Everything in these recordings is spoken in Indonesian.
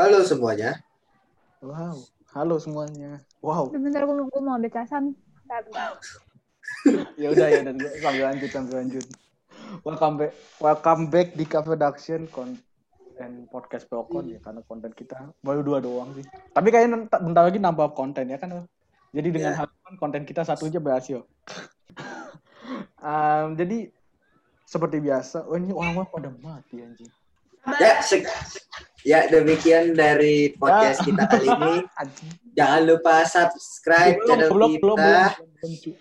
Halo semuanya. Wow, halo semuanya. Wow. Bentar, gue, gue mau ambil casan. Ya udah ya dan sambil lanjut sambil lanjut. Welcome back, welcome back di Cafe Production konten podcast Procon ya karena konten kita baru dua doang sih. Tapi kayaknya ntar- bentar lagi nambah konten ya kan. Jadi dengan Ya. harapan konten kita satu aja berhasil. Em, jadi seperti biasa, oh ini orang-orang pada mati anjing. Ya, ya demikian dari podcast kita kali ini. Anjing. Jangan lupa subscribe Belum, channel belum, kita. belum, belum,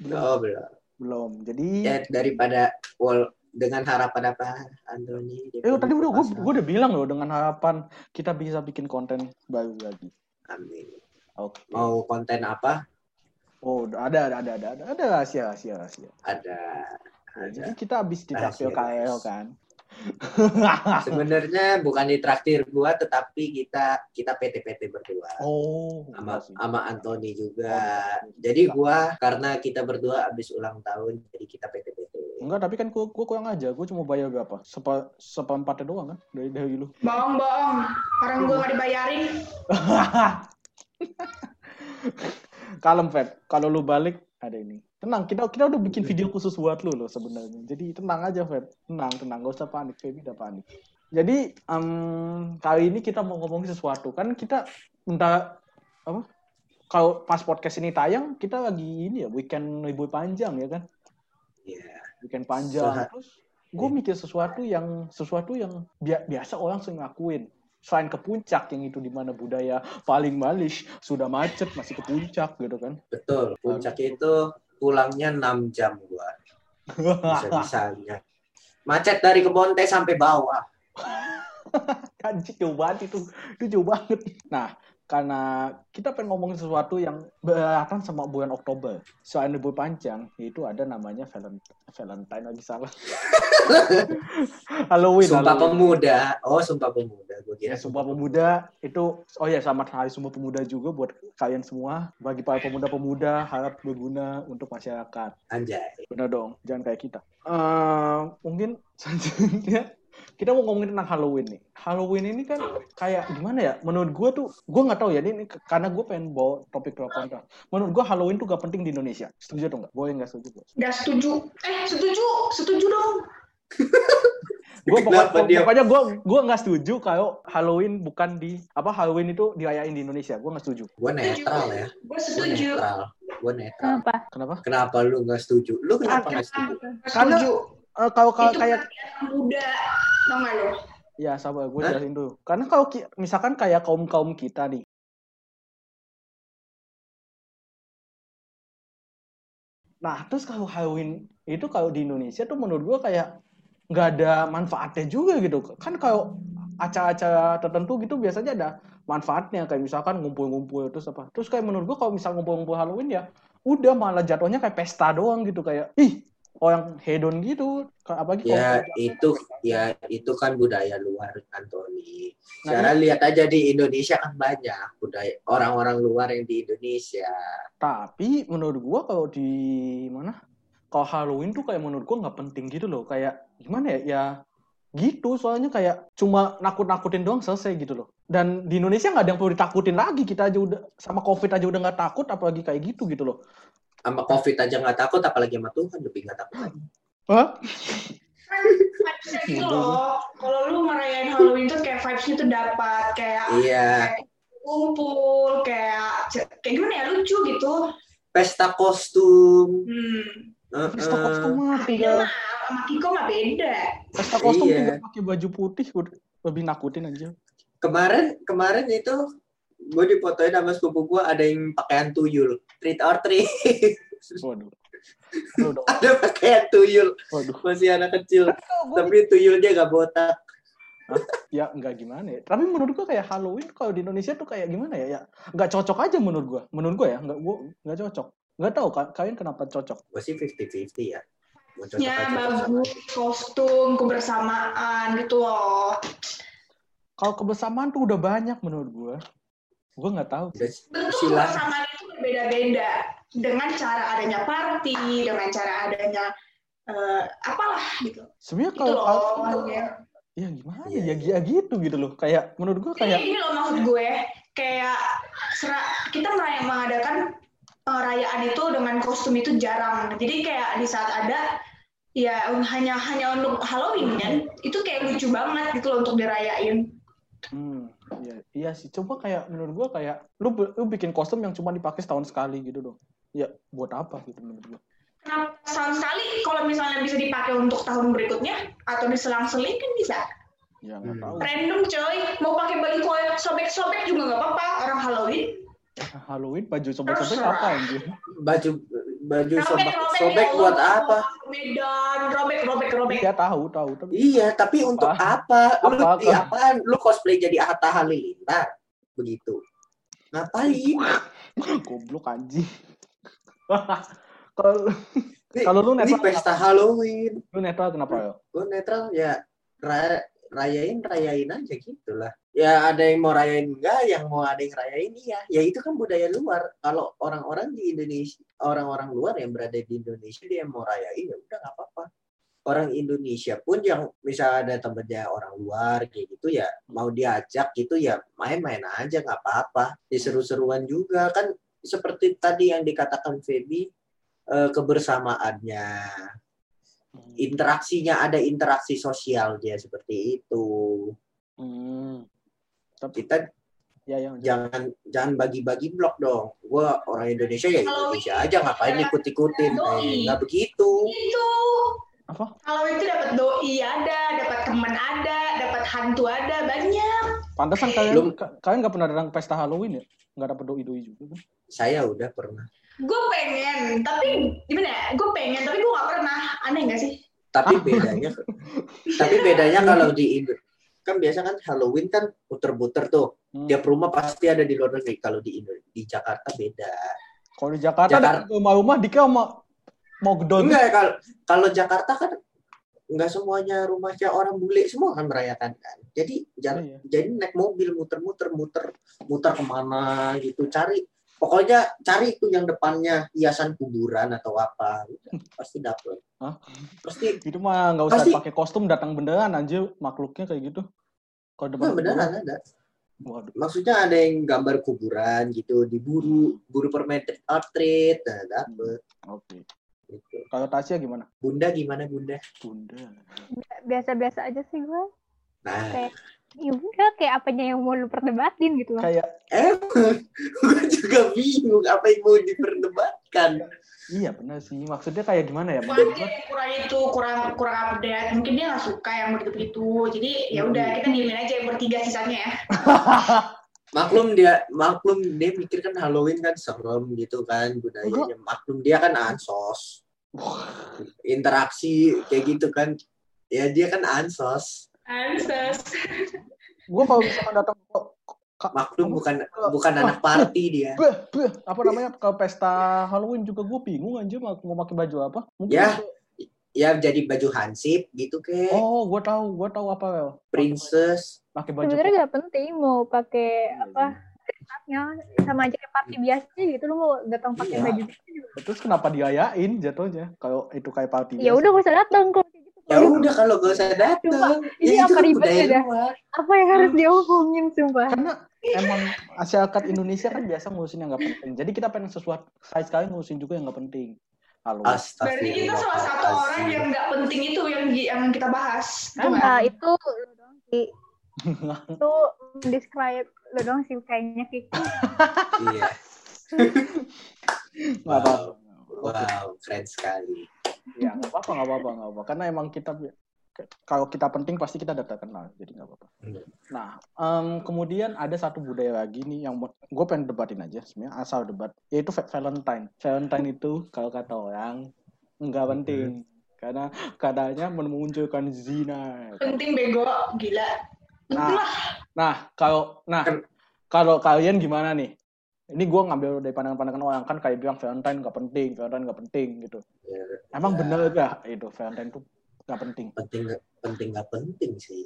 belum, Oh belum. belum. Jadi Ya daripada wall dengan harapan apa, Anthony? Eh tadi udah gue gue udah bilang loh dengan harapan kita bisa bikin konten baru lagi. Amin. Oke. Mau konten apa? Oh ada ada ada ada ada ada rahasia rahasia rahasia. Ada. Ada. jadi kita habis ditraktir Rahasia, KL kan. Sebenarnya bukan di traktir gua, tetapi kita kita PT-PT berdua. oh. sama iya sama Anthony juga. Oh, Jadi gua karena kita berdua habis ulang tahun, jadi kita PT-PT. Enggak tapi kan gue gue kurang aja. Gue cuma bayar berapa? Sepa seperempatnya doang kan dari dari lu. Bohong, bohong. Orang gue gak dibayarin. Kalem Fed. Kalau lu balik ada ini. Tenang, kita kita udah bikin video khusus buat lu loh sebenarnya. Jadi tenang aja Fed. Tenang, tenang, gak usah panik. Feby udah panik. Jadi em, kali ini kita mau ngomongin sesuatu kan kita entah apa? Kalau pas podcast ini tayang kita lagi ini ya weekend libur panjang ya kan? Iya. Weekend panjang. Sehat. Terus gue mikir sesuatu yang sesuatu yang bia- biasa orang sering ngakuin. Selain ke puncak yang itu di mana budaya paling malis sudah macet masih ke puncak gitu kan. Betul. Puncak itu pulangnya 6 jam gua. Bisa-bisanya. Macet dari Kebonte sampai bawah. Anjing jauh banget itu. Itu jauh banget. Nah, karena kita pengen ngomongin sesuatu yang berkaitan sama bulan Oktober. Selain libur panjang, yaitu ada namanya Valentine, Valentine lagi salah. Halloween. Sumpah Halloween. Pemuda. Oh, Sumpah Pemuda. Ya, kira Sumpah Pemuda itu, oh ya sama Hari Sumpah Pemuda juga buat kalian semua. Bagi para pemuda-pemuda harap berguna untuk masyarakat. Anjay. Bener dong, jangan kayak kita. Eh, mungkin selanjutnya kita mau ngomongin tentang Halloween nih. Halloween ini kan kayak gimana ya? Menurut gue tuh, gue nggak tahu ya. Ini, karena gue pengen bawa topik ke kontra. Menurut gue Halloween tuh gak penting di Indonesia. Setuju atau nggak? Boleh nggak setuju? Gak setuju. Eh, setuju. Setuju dong. Gue pokoknya, dia- pokoknya gue gue nggak setuju kalau Halloween bukan di apa Halloween itu dirayain di Indonesia. Gue nggak setuju. Gua netral ya. Gue Gua setuju. netral. Gua netral. Kenapa? Kenapa? Kenapa lu nggak setuju? Lu kenapa Ah, nggak setuju? Gak Karena- Eh, kalau kalau Itu kayak muda. Tau gak lo? Ya sabar, gue Hah? jelasin dulu. Karena kalau ki- misalkan kayak kaum kaum kita nih, nah terus kalau Halloween itu kalau di Indonesia tuh menurut gue kayak nggak ada manfaatnya juga gitu. Kan kalau acara-acara tertentu gitu biasanya ada manfaatnya kayak misalkan ngumpul-ngumpul terus apa. Terus kayak menurut gue kalau misal ngumpul-ngumpul Halloween ya udah malah jatuhnya kayak pesta doang gitu kayak ih orang hedon gitu. Apalagi kalau- Ya itu ya itu kan budaya luar Anthony. Nah, Sekarang lihat aja di Indonesia kan banyak budaya orang-orang luar yang di Indonesia. Tapi menurut gua kalau di mana? Kalau Halloween tuh kayak menurut gua nggak penting gitu loh. Kayak gimana ya? Ya gitu. Soalnya kayak cuma nakut-nakutin doang selesai gitu loh. Dan di Indonesia nggak ada yang perlu ditakutin lagi. Kita aja udah sama COVID aja udah nggak takut, apalagi kayak gitu gitu loh. Sama COVID aja nggak takut, apalagi sama Tuhan lebih nggak takut lagi. Hah? Gitu loh. Kalau lu ngerayain Halloween tuh kayak vibes-nya tuh dapat. Kayak Iya, kumpul. Kayak kayak gimana ya? Lucu gitu. pesta kostum. Hmm. Heeh. Pesta kostum mah Beda tinggal mah. Sama Kiko mah beda. pesta kostum Iya. tinggal pakai baju putih udah lebih nakutin aja. Kemarin kemarin itu gue dipotoin sama sepupu gue ada yang pakaian tuyul, treat or treat. Waduh. Aduh, ada pakaian tuyul, Waduh. masih anak kecil, gua tapi tuyulnya gak botak. ya nggak gimana ya tapi menurut gua kayak Halloween kalau di Indonesia tuh kayak gimana ya ya nggak cocok aja menurut gua menurut gua ya nggak gua nggak cocok nggak tahu ka- kalian kenapa cocok Gue sih 50-50 ya. Mau cocok Ya aja cocok bagus. Kostum, kebersamaan gitu loh. kalau kebersamaan tuh udah banyak menurut gua gua nggak tahu Bentuk silah. kebersamaan itu berbeda-beda. Dengan cara adanya party, dengan cara adanya eh, apalah gitu. sebenarnya kalau loh. kalau- maksudnya. ya gimana Iya, ya, ya gitu gitu loh kayak menurut gua Kayak kayak ini loh maksud gue, kayak sera- kita meraya- mengadakan eh, rayaan itu dengan kostum itu jarang. Jadi kayak di saat ada ya hanya hanya untuk Halloween kan, itu kayak lucu banget gitu loh untuk dirayain. hmm, iya, iya sih coba kayak menurut gua kayak lu lu bikin kostum yang cuma dipakai setahun sekali gitu dong ya buat apa gitu menurut gua Kenapa setahun sekali kalau misalnya bisa dipakai untuk tahun berikutnya atau diselang-seling kan bisa. ya nggak Hmm. tahu Random coy, mau pakai baju koyak sobek-sobek juga nggak apa-apa orang Halloween. Halloween baju sobek-sobek Terserah. apa anjir Baju baju sobek Robek-robek sobek ya buat apa? Medan, robek-robek-robek. Iya tahu tahu tapi Iya, tapi untuk apa? Lu Apa? apaan? Lu cosplay jadi Atta Halilintar begitu. Ngapain? goblok anjing. kalau Ini- kalau lu Ini netral pesta Halloween. lu netral kenapa ya? Gue netral ya ra- rayain rayain aja gitu lah. Ya ada yang mau rayain enggak, yang mau ada yang rayain iya. Ya itu kan budaya luar. Kalau orang-orang di Indonesia, orang-orang luar yang berada di Indonesia dia yang mau rayain ya udah nggak apa-apa. Orang Indonesia pun yang misal ada temennya orang luar kayak gitu ya mau diajak gitu ya main-main aja nggak apa-apa. Ya seru-seruan juga kan seperti tadi yang dikatakan Feby eh, kebersamaannya interaksinya ada interaksi sosial dia seperti itu Hmm. Tapi kita ya yang jangan jangan bagi-bagi blok dong gua orang Indonesia ya Kalau Indonesia aja ngapain ikut-ikutin eh, nggak begitu Itu apa? kalau itu dapat doi ada, dapat teman ada, dapat hantu ada, banyak. Pantesan kalian Belum- ka- kalian nggak pernah datang pesta Halloween ya? Nggak dapat doi-doi juga kan? saya udah pernah Gue pengen, tapi gimana ya? Gue pengen, tapi gue gak pernah. Aneh gak sih? tapi bedanya tapi bedanya kalau di Indo kan biasa kan Halloween kan muter-muter tuh Hmm. tiap rumah pasti ada di luar negeri kalau di Indo di Jakarta beda Kalau di Jakarta, Jakarta. rumah-rumah dikira mau mau gedon. Enggak kalau kalau Jakarta kan enggak semuanya rumahnya orang bule semua kan merayakan kan. Jadi jangan Iya. jadi naik mobil muter-muter muter muter ke mana gitu cari pokoknya cari itu yang depannya hiasan kuburan atau apa Udah, pasti dapet Hah? pasti Itu mah nggak usah Pasti- pakai kostum datang beneran anjir makhluknya kayak gitu. Kalau depan Nah, beneran ada Waduh. maksudnya ada yang gambar kuburan gitu diburu buru permen treat nah, dapet Oke. gitu. Kalau Tasya gimana? bunda gimana bunda Bunda. Biasa-biasa aja sih gue. nah Kayak ya udah kayak apanya yang mau lu perdebatin gitu loh. Kayak emang gue juga bingung apa yang mau diperdebatkan iya bener sih. Maksudnya kayak gimana ya? Mungkin kurang itu, kurang kurang update. Mungkin dia gak suka yang begitu-begitu. Jadi ya udah Hmm. kita diemin aja yang bertiga sisanya ya. maklum dia maklum dia mikir kan Halloween kan serem gitu kan budayanya maklum dia kan ansos interaksi kayak gitu kan ya dia kan ansos Anses. Gue kalau misalkan datang ke ka- maklum bukan bukan anak party dia Beh, beh, apa namanya ke pesta Halloween juga gue bingung anjir mau mau pakai baju apa? Mungkin Ya. ya jadi baju hansip gitu ke Oh, gue tahu, gue tahu apa Wel. princess Pakai baju Sebenarnya nggak penting mau pakai apa dress-up-nya sama aja kayak party biasa gitu lu mau datang pakai Iya. baju gitu juga. Terus kenapa diayain jatuhnya? Kalau itu kayak party Ya udah gak usah datang gitu. Ya udah kalau gak usah dateng ini ya itu apa kan ribetnya budaya dah? luar Apa yang harus diomongin sumpah? Karena emang masyarakat Indonesia kan biasa ngurusin yang nggak penting. Jadi kita pengen sesuatu sekali sekali ngurusin juga yang nggak penting. Halo. Berarti kita salah satu orang yang nggak penting itu yang yang kita bahas. Nah, itu lu doang sih. itu describe lu doang sih kayaknya Kiki. iya Nggak apa-apa. Wow keren sekali Ya nggak apa-apa, nggak apa-apa, nggak apa. Karena emang kita kalau kita penting pasti kita data kenal, jadi nggak apa-apa. Hmm. Nah, em, kemudian ada satu budaya lagi nih yang gue pengen debatin aja sebenarnya asal debat, yaitu Va- Valentine. Valentine itu kalau kata orang nggak penting karena katanya memunculkan zina. Penting bego, gila. Nah. Nah, kalau nah Kan- kalau kalian gimana nih? Ini gue ngambil dari pandangan-pandangan orang kan kayak bilang Valentine nggak penting, Valentine nggak penting gitu. Ya, Emang Ya. bener gak itu Valentine tuh nggak penting? penting penting nggak penting sih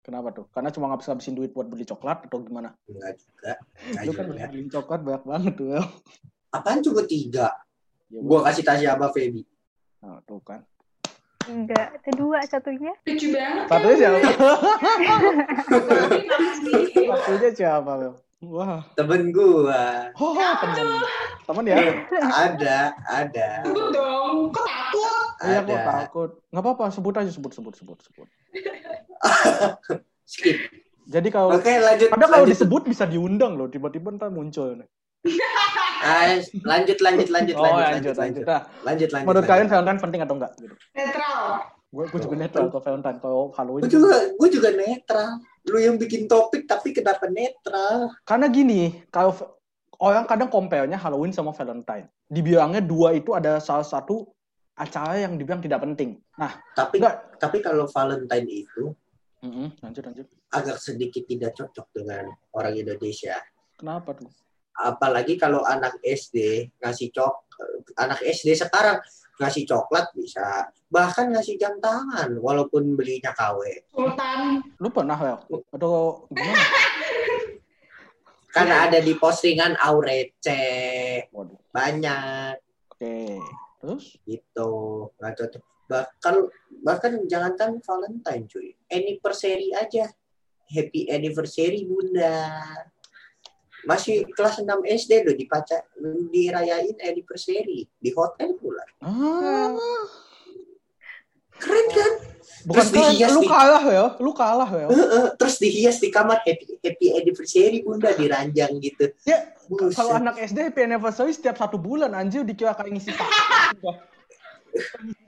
Kenapa tuh? Karena cuma ngabis-ngabisin duit buat beli coklat atau gimana? enggak juga enggak Lu kan juga. beli coklat banyak banget tuh. El. apaan cuma tiga Ya, gua kasih Tasya apa Feby Nah, tuh kan. Enggak, kedua satunya. Lucu banget. Satunya siapa? Tapi makasih. Satunya siapa, Bel? Wah. Temen gua Oh, temen. Temen ya? ada, ada, Takut dong. Kok takut? Iya, kok ada. takut. Nggak apa-apa, sebut aja, sebut, sebut, sebut, sebut. Skip. Jadi kalau Oke, lanjut. Padahal kalau disebut bisa diundang loh, tiba-tiba ntar muncul. nih. Ah, lanjut, lanjut, lanjut, Oh, lanjut, lanjut, lanjut, lanjut. lanjut, Nah, lanjut, lanjut. menurut lanjut. kalian Valentine penting atau enggak? Gitu. Netral. Gue, gue juga netral ke Valentine. Kalau Halloween. Gue juga, gue juga netral. Lu yang bikin topik tapi kenapa netral? Karena gini, kalau orang kadang compare-nya Halloween sama Valentine. Dibilangnya dua itu ada salah satu acara yang dibilang tidak penting. Nah, Tapi, enggak. tapi kalau Valentine itu Mm-mm, lanjut, lanjut. agak sedikit tidak cocok dengan orang Indonesia. Kenapa tuh? Apalagi kalau anak SD ngasih cok, anak SD sekarang ngasih coklat bisa, bahkan ngasih jam tangan walaupun belinya KW. Sultan. Lu pernah, Wel? Atau gimana? Karena ada di postingan Aurece banyak Oke. Terus? gitu nggak cocok. Bahkan bahkan jangankan Valentine cuy, anniversary aja. Happy anniversary bunda. Masih kelas 6 SD loh dipaca dirayain anniversary di hotel pula. Ah. Keren kan? Bukan Terus keren, dihias lu kalah ya, lu kalah ya. Terus dihias di kamar happy happy anniversary bunda di ranjang gitu. Ya, Buset. kalau anak SD happy anniversary setiap satu bulan anjir dikira kayak ngisi.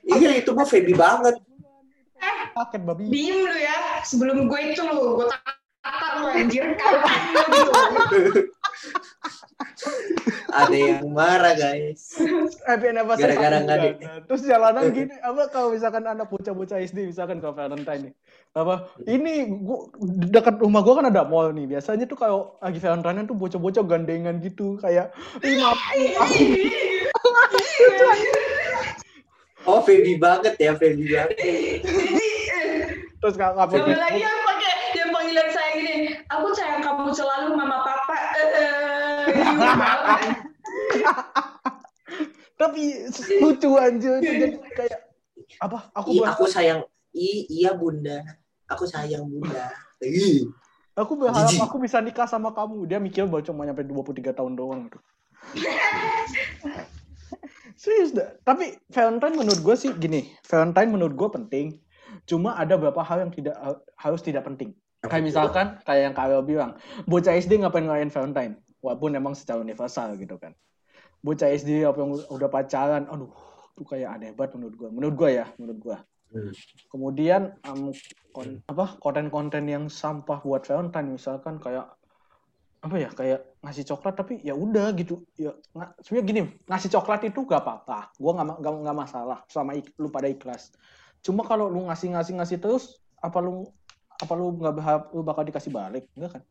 Iya itu mah Feby banget. paket babi. Diem lu ya. Sebelum gue itu lu. Gue lu anjir. Kapan gitu. Ada yang marah guys. happy anniversary Gara-gara nggak Terus jalanan gini, apa kalau misalkan anak bocah-bocah SD misalkan kalau Valentine nih. Apa? Ini gua, dekat rumah gua kan ada mall nih. Biasanya tuh kalau lagi Valentine tuh bocah-bocah gandengan gitu kayak lima Oh Feby banget ya Feby banget. terus nggak nggak gini. Aku sayang kamu selalu mama papa. Eh, eh, tapi lucu anjir jadi kayak apa aku berharap, aku sayang. I, iya bunda. Aku sayang bunda. Aku berharap aku bisa nikah sama kamu dia mikir baru cuma nyampe 23 tahun doang tuh serius dah tapi Valentine menurut gue sih gini Valentine menurut gue penting cuma ada beberapa hal yang tidak harus tidak penting kayak misalkan kayak yang Karel bilang bocah SD ngapain ngelain Valentine? Walaupun emang secara universal gitu kan. Bocah SD apa yang udah pacaran aduh itu kayak aneh banget menurut gue menurut gue ya menurut gue Hmm. kemudian em, kon- apa konten-konten yang sampah buat Valentine misalkan kayak apa ya kayak ngasih coklat tapi ya udah gitu. Ya nga- sebenarnya gini ngasih coklat itu gak apa-apa. Gua nggak ma- nggak nggak masalah sama ik- lu pada ikhlas. Cuma kalau lu ngasih ngasih ngasih terus apa lu apa lu nggak berharap lu bakal dikasih balik enggak kan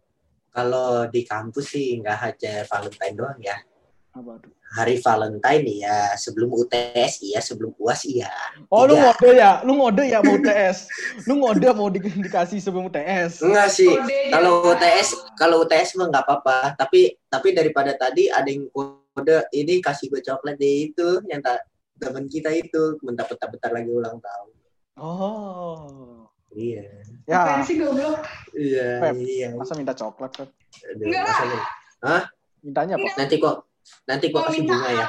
Kalau di kampus sih nggak hanya Valentine doang ya. apa tuh Hari Valentine iya, sebelum UTS iya, sebelum UAS iya. oh lu Tiga. ngode ya lu ngode ya mau UTS lu ngode mau di- dikasih sebelum UTS Enggak sih. Kodenya. Kalau UTS, kalau UTS mah nggak apa-apa. Tapi tapi daripada tadi ada yang kode ini kasih gue coklat deh itu yang tak teman kita itu bentar-bentar lagi ulang tahun. oh Iya. ya Apaan sih goblok? Iya, Pep. iya. masa minta coklat kan Aduh, Enggak masa lu- mintanya apa Nanti kok nanti kok kasih bunga ya.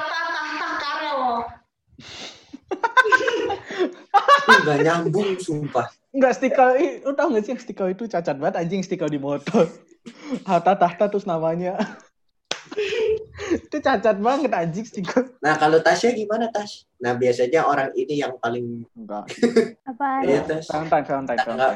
Enggak nyambung sumpah. Enggak stiker, ih, lu tau gak sih yang stiker itu cacat banget anjing stiker di motor. Harta tahta terus namanya. Itu cacat banget anjing stiker. Nah, kalau Tasya gimana, Tas? Nah, biasanya orang ini yang paling Enggak. Apa? Tas. Valentine, Valentine, Enggak.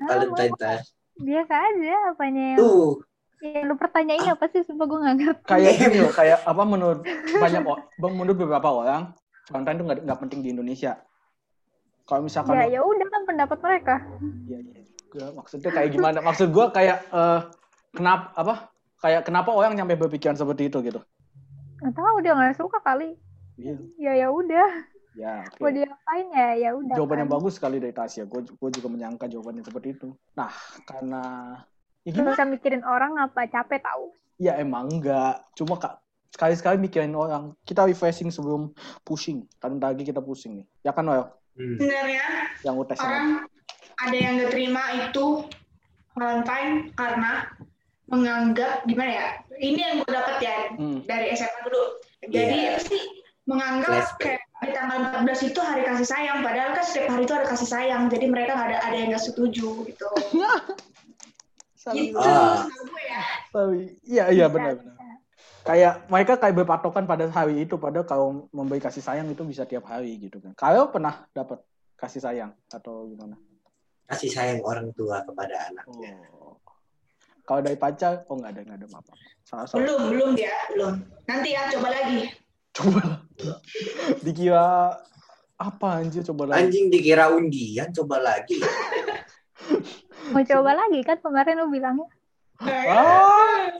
Valentine. Valentine, Tas. Biasa aja apanya yang, Tuh, yang lu pertanyain apa sih? Sumpah gue gak ngerti. Kayak gini loh, kayak apa menurut banyak menurut beberapa orang Valentine itu nggak nggak penting di Indonesia. Kalau misalkan Ya ya udah kan pendapat mereka. Iya, iya juga. Maksudnya kayak gimana? Maksud gua kayak eh kenapa apa? Kayak kenapa orang nyampe berpikiran seperti itu gitu? Gak tahu dia nggak suka kali. Iya. Ya ya udah. Ya, oke. Mau diapain ya? Ya udah. Jawaban yang kan. bagus sekali dari Tasya. Gue juga menyangka jawabannya seperti itu. Nah, karena ya gimana? usah mikirin orang apa capek tahu. Ya emang enggak. Cuma kak sekali-sekali mikirin orang. Kita refreshing sebelum pushing. Kan lagi kita pusing nih. Ya kan Noel? Hmm. sebenarnya yang UTS orang ada yang nggak terima itu Valentine karena menganggap gimana ya ini yang gue dapat ya Hmm. dari SMA dulu jadi Iya. apa sih menganggap kayak di tanggal 14 itu hari kasih sayang padahal kan setiap hari itu ada kasih sayang jadi mereka nggak ada ada yang nggak setuju gitu gitu Ah. gue ya iya iya benar benar. Kayak mereka kayak berpatokan pada hari itu pada kalau memberi kasih sayang itu bisa tiap hari gitu kan. Kalau pernah dapat kasih sayang atau gimana? Kasih sayang orang tua kepada anaknya. Oh. Kalau dari pacar, oh nggak ada nggak ada apa. Salah salah. belum belum ya belum nanti ya coba lagi Coba lagi. Dikira apa anjir coba lagi. Anjing dikira undian, coba lagi. Mau coba lagi kan kemarin lu bilangnya. Ah.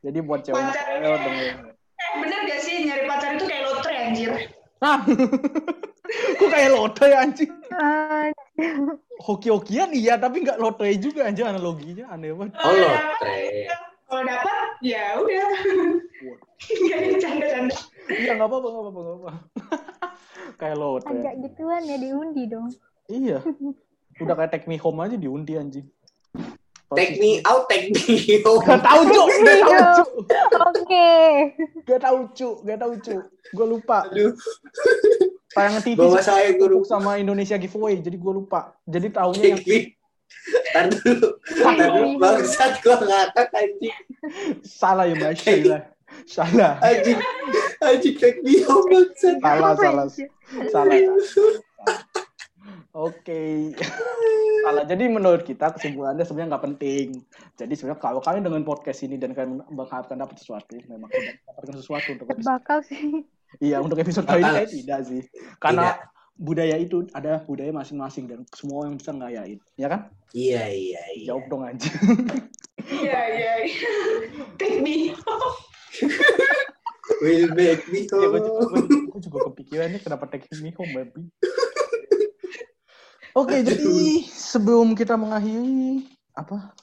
Jadi buat cewek Pacar. cewek denger. Eh, bener gak sih nyari pacar itu kayak lotre anjir Ah. Kok kayak lotre anjing? Ah, Hoki-hokian iya, tapi nggak lotre juga anjir analoginya aneh banget. Oh, Kalau lotre. dapat- kalau dapat ya udah nggak ada canda-canda Iya nggak apa-apa nggak apa-apa nggak apa. kayak lotre. Agak gituan ya diundi dong. Iya. Udah kayak take me home aja diundi anjing. Take me out, take me home. Gak tau cuk, gak tau cuk, Oke. gak tau cuk, gak tau cuk. Gue lupa. Aduh, Tayangan TV bawa saya guru. sama Indonesia giveaway, jadi gue lupa. Jadi tahunya yang Take me. Tar dulu. Tar dulu. Bangsat gua ngakak anjing. salah ya Mas Sheila. Salah, Anjing. Anjing take me home bangsat. salah, salah, salah. Oke, salah. Jadi menurut kita kesimpulannya sebenarnya nggak penting. Jadi sebenarnya kalau kalian dengan podcast ini dan kalian mengharapkan dapat sesuatu, memang tidak mendapatkan sesuatu untuk episode. Bakal sih. Iya, untuk episode kali ini saya tidak sih. Karena budaya itu ada budaya masing-masing dan semua yang bisa ngayain, ya kan? Iya, iya, iya. Jawab dong aja. iya iya iya. take me Will make me ya, gue juga, home. gue- gue juga kepikiran nih kenapa take me home, baby. Oke, jadi sebelum kita mengakhiri apa?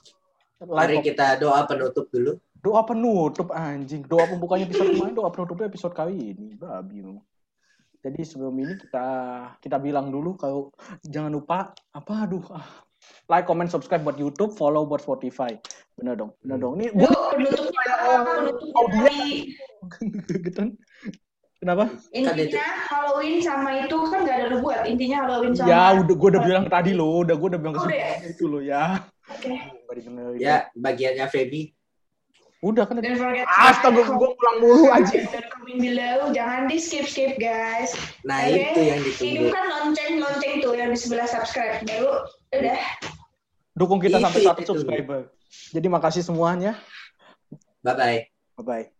Mari kita doa penutup dulu. doa penutup anjing. Doa pembukanya episode kemarin, doa penutupnya episode kali ini. Babi memang. Jadi sebelum ini kita kita bilang dulu kalau jangan lupa apa aduh ah, like, comment, subscribe buat YouTube, follow buat Spotify. Bener dong, bener dong. Ini Yuk, penutupnya apa? Penutupnya gitu. Kenapa? Intinya Halloween sama itu kan gak ada lu buat. Intinya Halloween sama. Ya udah gue udah bilang tadi loh, udah gue udah bilang Oh, udah ya? kesimpulannya itu loh ya. Oke. Didengerin. Ya, bagiannya Feby. Udah kan. Astaga, gue pulang mulu aja. Dan comment below. Jangan di skip skip guys. Nah, Oke? itu yang ditunggu. Hidupkan lonceng lonceng tuh yang di sebelah subscribe. Baru udah. Dukung kita Itu, sampai satu subscriber. Jadi makasih semuanya. Bye-bye. Bye bye.